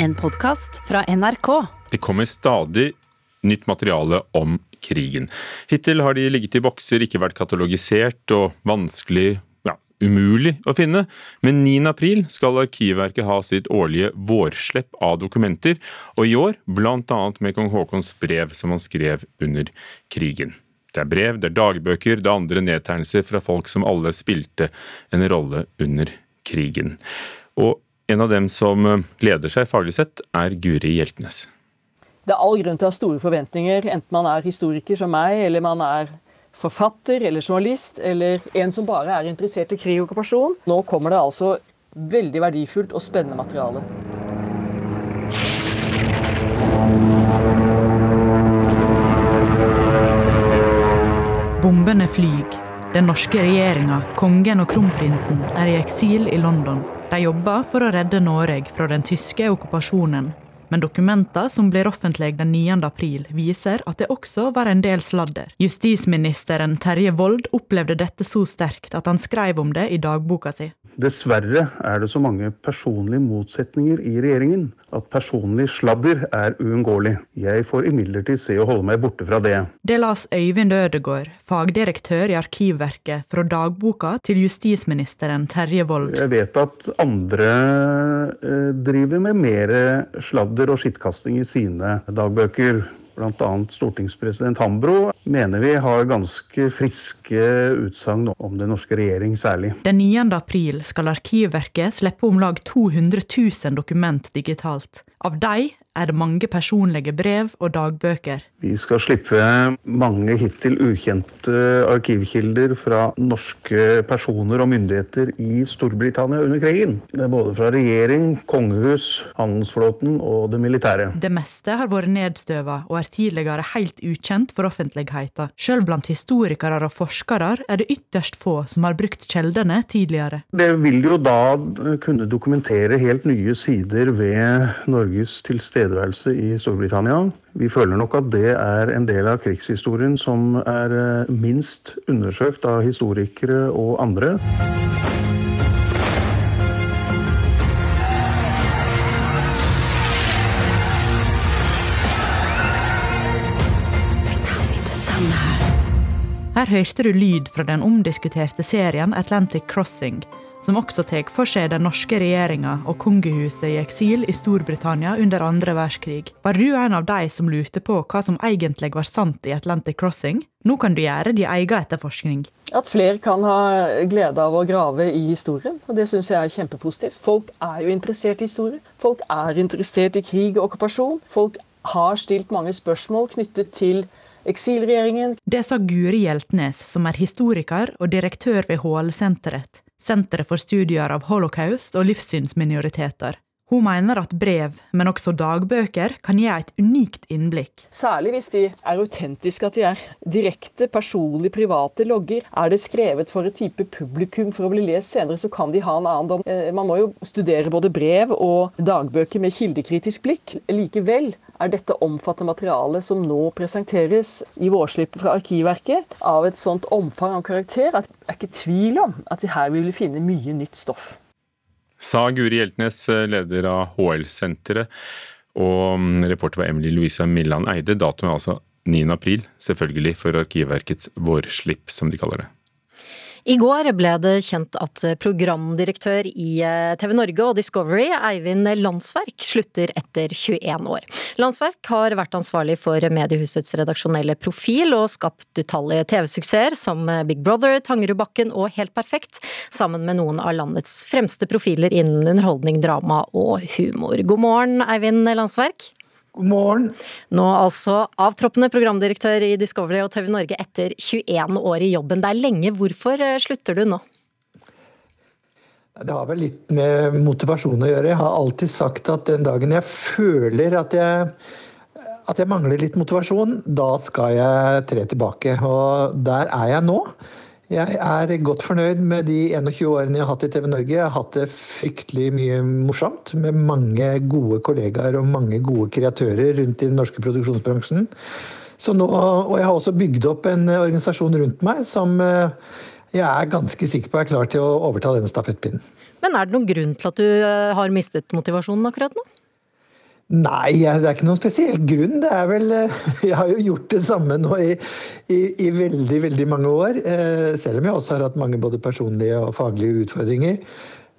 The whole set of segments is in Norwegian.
En podkast fra NRK. Det kommer stadig nytt materiale om krigen. Hittil har de ligget i bokser, ikke vært katalogisert og vanskelig ja, umulig å finne, men 9. april skal Arkivverket ha sitt årlige vårslepp av dokumenter, og i år bl.a. med kong Haakons brev som han skrev under krigen. Det er brev, det er dagbøker, det er andre nedtegnelser fra folk som alle spilte en rolle under krigen. Og en av dem som gleder seg faglig sett, er Guri Hjeltnes. Det er all grunn til å ha store forventninger, enten man er historiker som meg, eller man er forfatter eller journalist, eller en som bare er interessert i krig og okkupasjon. Nå kommer det altså veldig verdifullt og spennende materiale. Bombene flyr. Den norske regjeringa, kongen og kronprinsen er i eksil i London. De jobber for å redde Norge fra den tyske okkupasjonen. Men dokumenter som blir offentlige den 9. april, viser at det også var en del sladder. Justisministeren Terje Vold opplevde dette så sterkt at han skrev om det i dagboka si. Dessverre er det så mange personlige motsetninger i regjeringen at personlig sladder er uunngåelig. Jeg får imidlertid se å holde meg borte fra det. Det las Øyvind Ødegård, fagdirektør i Arkivverket, fra dagboka til justisministeren Terje Vold. Jeg vet at andre eh, driver med mer sladder og skittkasting i sine dagbøker. Bl.a. stortingspresident Hambro mener vi har ganske friske utsagn om den norske regjering særlig. Den 9. april skal Arkivverket slippe om lag 200 000 dokument digitalt. Av de er det mange personlige brev og dagbøker. Vi skal slippe mange hittil ukjente arkivkilder fra norske personer og myndigheter i Storbritannia under krigen. Det er både fra regjering, kongehus, handelsflåten og det militære. Det meste har vært nedstøva og er tidligere helt ukjent for offentligheten. Selv blant historikere og forskere er det ytterst få som har brukt kjeldene tidligere. Det vil jo da kunne dokumentere helt nye sider ved Norges tilstedeværelse tilstedeværelse i Storbritannia. Vi føler nok at det er en del av krigshistorien som er eh, minst undersøkt av historikere og andre. Her hørte du lyd fra den omdiskuterte serien Atlantic Crossing, som også tar for seg den norske regjeringa og kongehuset i eksil i Storbritannia under andre verdenskrig. Var du en av de som lurte på hva som egentlig var sant i Atlantic Crossing? Nå kan du gjøre din egen etterforskning. At flere kan ha glede av å grave i historien, og det syns jeg er kjempepositivt. Folk er jo interessert i historie. Folk er interessert i krig og okkupasjon. Folk har stilt mange spørsmål knyttet til eksilregjeringen. Det sa Guri Hjeltnes, som er historiker og direktør ved HL-senteret. Senteret for studier av holocaust og livssynsminoriteter. Hun mener at brev, men også dagbøker, kan gi et unikt innblikk. Særlig hvis de er autentiske, at de er direkte, personlige, private logger. Er det skrevet for et type publikum for å bli lest senere, så kan de ha en annen dom. Eh, man må jo studere både brev og dagbøker med kildekritisk blikk. Likevel er dette omfattende materialet som nå presenteres i vårslippet fra Arkivverket, av et sånt omfang og karakter at jeg er ikke tvil om at vi her vil finne mye nytt stoff. Sa Guri Hjeltnes, leder av HL-senteret, og mm, reporter var Emily Louisa Milland Eide. Datoen er altså 9. april, selvfølgelig for Arkivverkets vårslipp, som de kaller det. I går ble det kjent at programdirektør i eh, TV Norge og Discovery, Eivind Landsverk, slutter etter 21 år. Landsverk har vært ansvarlig for mediehusets redaksjonelle profil og skapt utallige TV-suksesser som Big Brother, Tangerudbakken og Helt perfekt, sammen med noen av landets fremste profiler innen underholdning, drama og humor. God morgen, Eivind Landsverk. God morgen. Nå altså avtroppende programdirektør i Discovery og TV Norge etter 21 år i jobben. Det er lenge. Hvorfor eh, slutter du nå? Det har vel litt med motivasjon å gjøre. Jeg har alltid sagt at den dagen jeg føler at jeg, at jeg mangler litt motivasjon, da skal jeg tre tilbake. Og der er jeg nå. Jeg er godt fornøyd med de 21 årene jeg har hatt i TV Norge. Jeg har hatt det fryktelig mye morsomt med mange gode kollegaer og mange gode kreatører rundt i den norske produksjonsbransjen. Nå, og jeg har også bygd opp en organisasjon rundt meg som eh, jeg er ganske sikker på er klar til å overta denne stafettpinnen. Men er det noen grunn til at du eh, har mistet motivasjonen akkurat nå? Nei, det er ikke noen spesiell grunn. Det er vel Jeg har jo gjort det samme nå i, i, i veldig, veldig mange år. Eh, selv om jeg også har hatt mange både personlige og faglige utfordringer.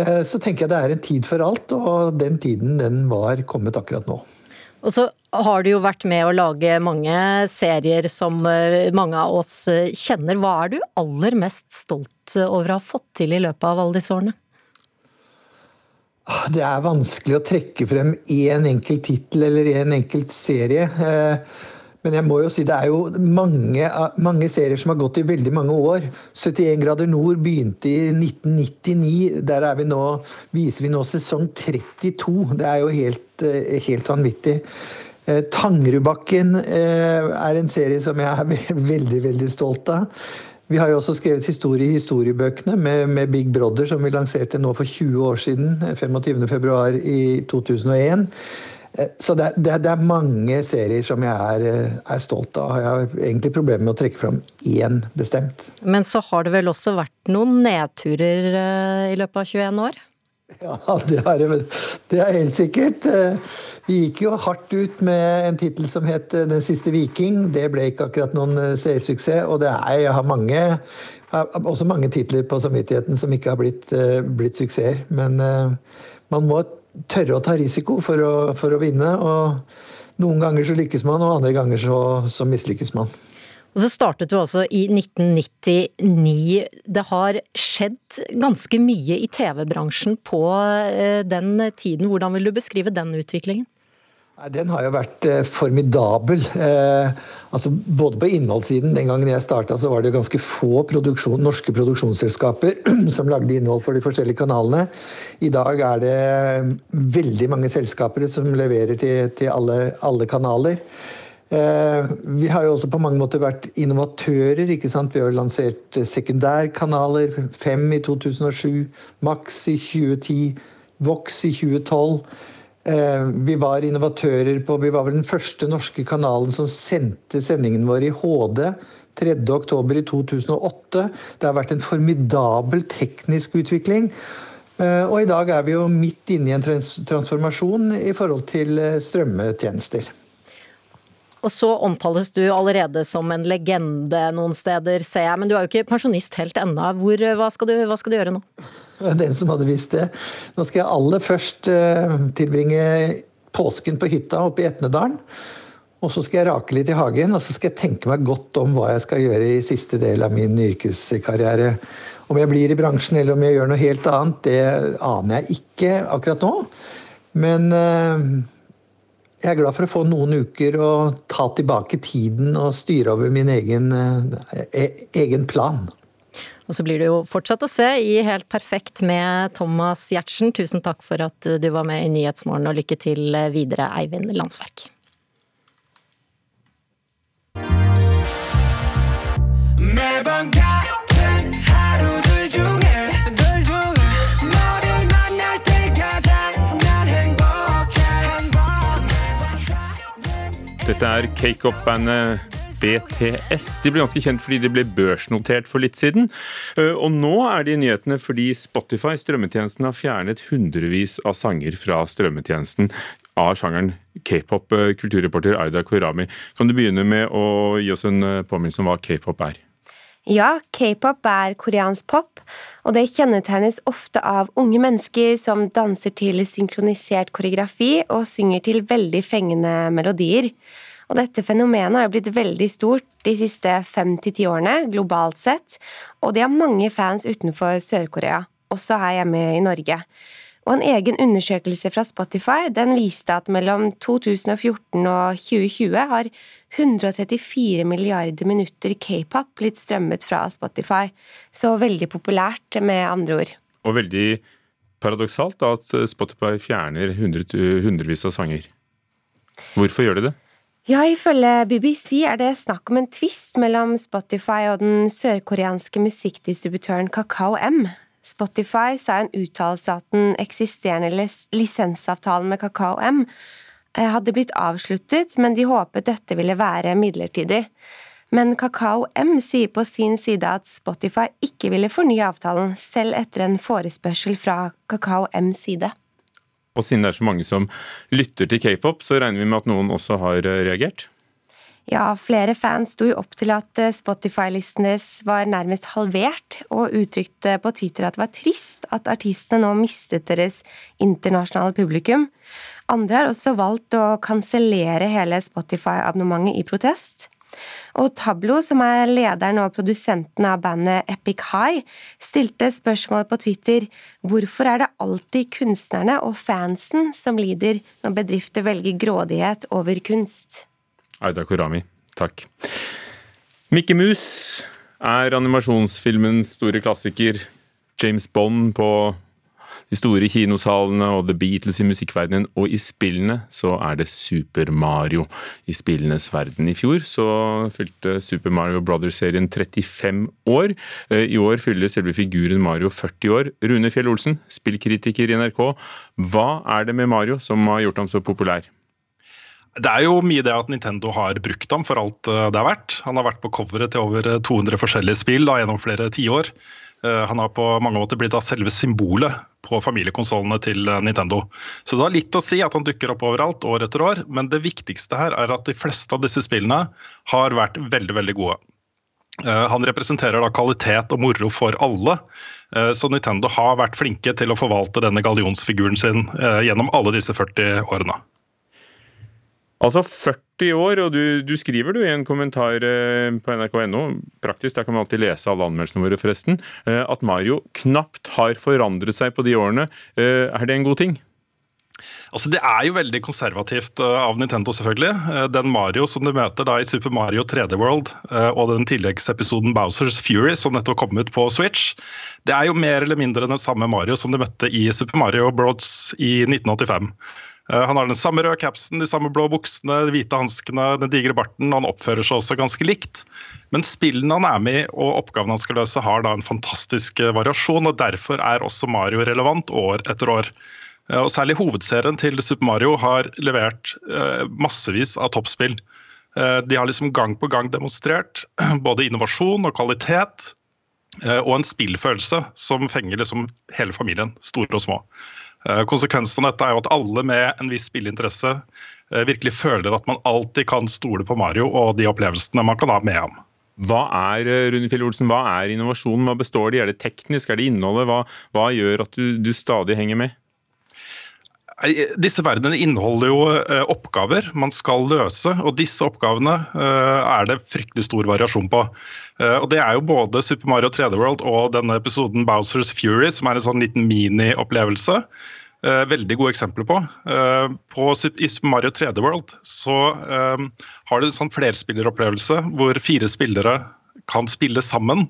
Eh, så tenker jeg det er en tid for alt, og den tiden den var kommet akkurat nå. Og så har du jo vært med å lage mange serier som eh, mange av oss kjenner. Hva er du aller mest stolt over å ha fått til i løpet av alle disse årene? Ah, det er vanskelig å trekke frem én enkelt tittel eller én enkelt serie. Eh, men jeg må jo si det er jo mange, mange, serier som har gått i veldig mange år. 71 grader nord begynte i 1999. Der vi nå, viser vi nå sesong 32. Det er jo helt, eh, helt vanvittig. Eh, Tangerudbakken er en serie som jeg er veldig, veldig stolt av. Vi har jo også skrevet historie i historiebøkene med, med, Big Brother, som vi lanserte nå for 20 år siden, 25.2 i 2001. Eh, så det, det, det, er mange serier som jeg er, eh, er, stolt av. Jeg har egentlig problemer med å trekke fram én bestemt. Men så har det vel også vært noen nedturer eh, i løpet av 21 år? Ja, det er, det er helt sikkert. Vi gikk jo hardt ut med en tittel som het 'Den siste viking'. Det ble ikke akkurat noen eh, seersuksess. Og det er, jeg har mange, også mange titler på samvittigheten som ikke har blitt, eh, blitt suksesser. Men man må tørre å ta risiko for å, for å, vinne. Og noen ganger så lykkes man, og andre ganger så, så mislykkes man. Og så startet du også i 1999. Det har skjedd ganske mye i TV-bransjen på den tiden. Hvordan vil du beskrive den utviklingen? Den har jo vært eh, formidabel. Eh, altså både på innholdssiden. Den gangen jeg starta, var det ganske få produksjon, norske produksjonsselskaper som lagde innhold for de forskjellige kanalene. I dag er det veldig mange selskaper som leverer til, til alle, alle, kanaler. Eh, vi har jo også på mange måter vært innovatører. ikke sant? Vi har lansert sekundærkanaler. Fem i 2007, Max i 2010, Vox i 2012. Eh, vi var innovatører på Vi var vel den første norske kanalen som sendte sendingen vår i HD 3.10 i 2008. Det har vært en formidabel teknisk utvikling. Eh, og i dag er vi jo midt inne i en transformasjon i forhold til eh, strømmetjenester. Og så omtales du allerede som en legende noen steder, ser jeg. Men du er jo ikke pensjonist helt ennå. Hva, skal du, hva skal du gjøre nå? Den som hadde visst det. Nå skal jeg aller først uh, tilbringe påsken på hytta oppe i Etnedalen. Og så skal jeg rake litt i hagen, og så skal jeg tenke meg godt om hva jeg skal gjøre i siste del av min yrkeskarriere. Om jeg blir i bransjen eller om jeg gjør noe helt annet, det aner jeg ikke akkurat nå. Men uh, jeg er glad for å få noen uker og ta tilbake tiden og styre over min egen, eh, egen plan. Og så blir det jo fortsatt å se i Helt perfekt med Thomas Giertsen. Tusen takk for at du var med i Nyhetsmorgen, og lykke til videre, Eivind Landsverk. 매번 Dette er Cakeup-bandet BTS. De ble ganske kjent fordi de ble børsnotert for litt siden. Eh, og nå er de i nyhetene fordi Spotify, strømmetjenesten, har fjernet hundrevis av sanger fra strømmetjenesten av sjangeren k-pop. Eh, kulturreporter Aida Koirami, kan du begynne med å gi oss en eh, påminnelse om hva k-pop er? Ja, k-pop er koreansk pop, og det kjennetegnes ofte av unge mennesker som danser til synkronisert koreografi og synger til veldig fengende melodier. Og dette fenomenet har blitt veldig stort de siste fem til ti årene, globalt sett, og de har mange fans utenfor Sør-Korea, også her hjemme i Norge. Og en egen undersøkelse fra Spotify den viste at mellom 2014 og 2020 har 134 milliarder minutter k-pop blitt strømmet fra Spotify. Så veldig populært, med andre ord. Og veldig paradoksalt da, at Spotify fjerner hundrevis av sanger. Hvorfor gjør de det? Ja, Ifølge BBC er det snakk om en tvist mellom Spotify og den sørkoreanske musikkdistributøren Kakao M. Spotify sa i en uttalelse at den eksisterende lisensavtalen med Kakao M hadde blitt avsluttet, men de håpet dette ville være midlertidig. Men Kakao M sier på sin side at Spotify ikke ville fornye avtalen, selv etter en forespørsel fra Kakao M's side. Og siden det er så mange som lytter til k-pop, så regner vi med at noen også har reagert? Ja, flere fans sto jo opp til at eh, Spotify-listen deres var nærmest halvert, og uttrykte på Twitter at det var trist at artistene nå mistet deres internasjonale publikum. Andre har også valgt å kansellere hele Spotify-abonnementet i protest. Og Tablo, som er lederen og produsenten av bandet Epic High, stilte spørsmålet på Twitter hvorfor er det alltid kunstnerne og fansen som lider når bedrifter velger grådighet over kunst? Aida Korami, takk. Mickey Mouse er animasjonsfilmens store klassiker. James Bond på de store kinosalene og The Beatles i musikkverdenen. Og i spillene så er det Super Mario i spillenes verden. I fjor så fylte Super Mario Brothers-serien 35 år. Eh, I år fyller selve figuren Mario 40 år. Rune Fjell Olsen, spillkritiker i NRK. Hva er det med Mario som har gjort ham så populær? Det er jo mye det at Nintendo har brukt ham for alt eh, det er verdt. Han har vært på coveret til over 200 eh, forskjellige spill da, gjennom flere tiår. Eh, han har på mange måter blitt av selve symbolet på familiekonsollene til Nintendo. Så det har litt å si at han dukker opp overalt år etter år, men det viktigste her er at de fleste av disse spillene har vært veldig, veldig gode. Han representerer da kvalitet og moro for alle, så Nintendo har vært flinke til å forvalte denne gallionsfiguren sin gjennom alle disse 40 årene. Altså 40 år, og du, du skriver du i en kommentar eh, på nrk.no, praktisk, der kan man alltid lese alle anmeldelsene våre forresten, eh, at Mario knapt har forandret seg på de årene. Eh, er det en god ting? Altså, Det er jo veldig konservativt av Nintendo, selvfølgelig. Den Mario som du møter da i Super Mario 3D World og den tilleggsepisoden Bowsers Fury som nettopp kom ut på Switch, det er jo mer eller mindre den samme Mario som du møtte i Super Mario Bros i 1985. Eh, han har den samme røde capsen, de samme blå buksene, de hvite hanskene, den digre barten. Han oppfører seg også ganske likt. Men spillene han er med i og oppgavene han skal løse, har da en fantastisk eh, variasjon. og Derfor er også Mario relevant år etter år. Eh, og Særlig hovedserien til Super Mario har levert massevis av toppspill. De har liksom gang på gang demonstrert både innovasjon og kvalitet. Og en spillfølelse som fenger liksom hele familien, store og små. Eh, konsekvensen av dette er jo at alle med en viss spilleinteresse eh, virkelig føler at man alltid kan stole på Mario og de opplevelsene man kan ha med ham. Hva er Runefjell Olsen, hva er innovasjonen? Hva består de? Er det teknisk? Er det innholdet? Hva, hva gjør at du, du stadig henger med? Disse verdenene inneholder jo oppgaver man skal løse, og disse oppgavene er det fryktelig stor variasjon på. Og Det er jo både Super Mario 3D World og denne episoden Bowsers Fury, som er en sånn liten mini-opplevelse. Veldig gode eksempler på. på. I Super Mario 3D World så har du en sånn flerspilleropplevelse hvor fire spillere kan spille sammen.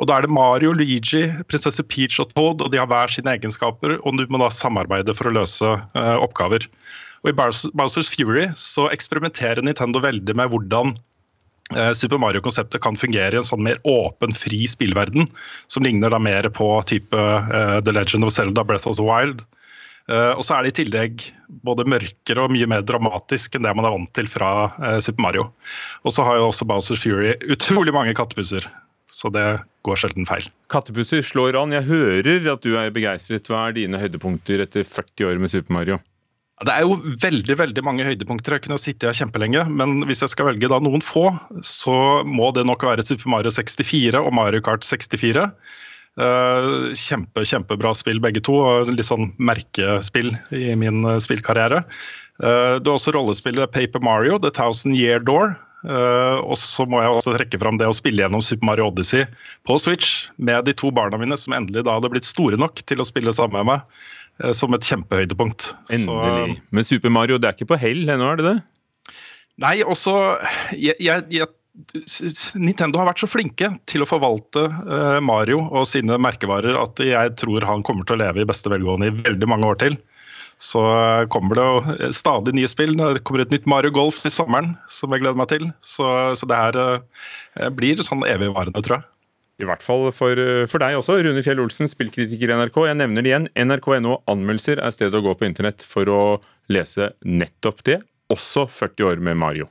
Og Da er det Mario, Luigi, prinsesse Peach og Toad, og de har hver sine egenskaper. og Du må da samarbeide for å løse uh, oppgaver. Og I Bowsers Fury så eksperimenterer Nintendo veldig med hvordan uh, Super Mario-konseptet kan fungere i en sånn mer åpen, fri spillverden, som ligner da mer på type uh, The Legend of Zelda, Breath of the Wild. Uh, og så er det i tillegg både mørkere og mye mer dramatisk enn det man er vant til fra uh, Super Mario. Og så har jo også Bowser Fury utrolig mange kattepuser. Så det går sjelden feil. Kattepuser slår an. Jeg hører at du er begeistret. Hva er dine høydepunkter etter 40 år med Super Mario? Det er jo veldig veldig mange høydepunkter. Jeg kunne sittet her kjempelenge. Men hvis jeg skal velge da noen få, så må det nok være Super Mario 64 og Mario Kart 64. Uh, kjempe, kjempebra spill begge to, litt sånn merkespill i min uh, spillkarriere. Det du har også rollespillet Paper Mario, The Thousand Year Door. og så må jeg også trekke fram det å spille gjennom Super Mario Odyssey på Switch med de to barna mine, som endelig da hadde blitt store nok til å spille sammen med meg, som et kjempehøydepunkt. Endelig. Så, Men Super Mario, det er ikke på hell ennå, er det det? Nei, også jeg, jeg, jeg Nintendo har vært så flinke til å forvalte uh, Mario og sine merkevarer at jeg tror han kommer til å leve i beste velgående i veldig mange år til. Så uh, kommer det eh, stadig nye spill. Det kommer et nytt Mario Golf i sommeren som jeg gleder meg til. Så, så det her blir sånn evigvarende, tror jeg. I hvert fall for, for, deg også, Rune Fjell Olsen, spillkritiker i NRK. Jeg nevner det igjen. NRK.no anmeldelser er stedet å gå på internett for å lese nettopp det. Også 40 år med Mario.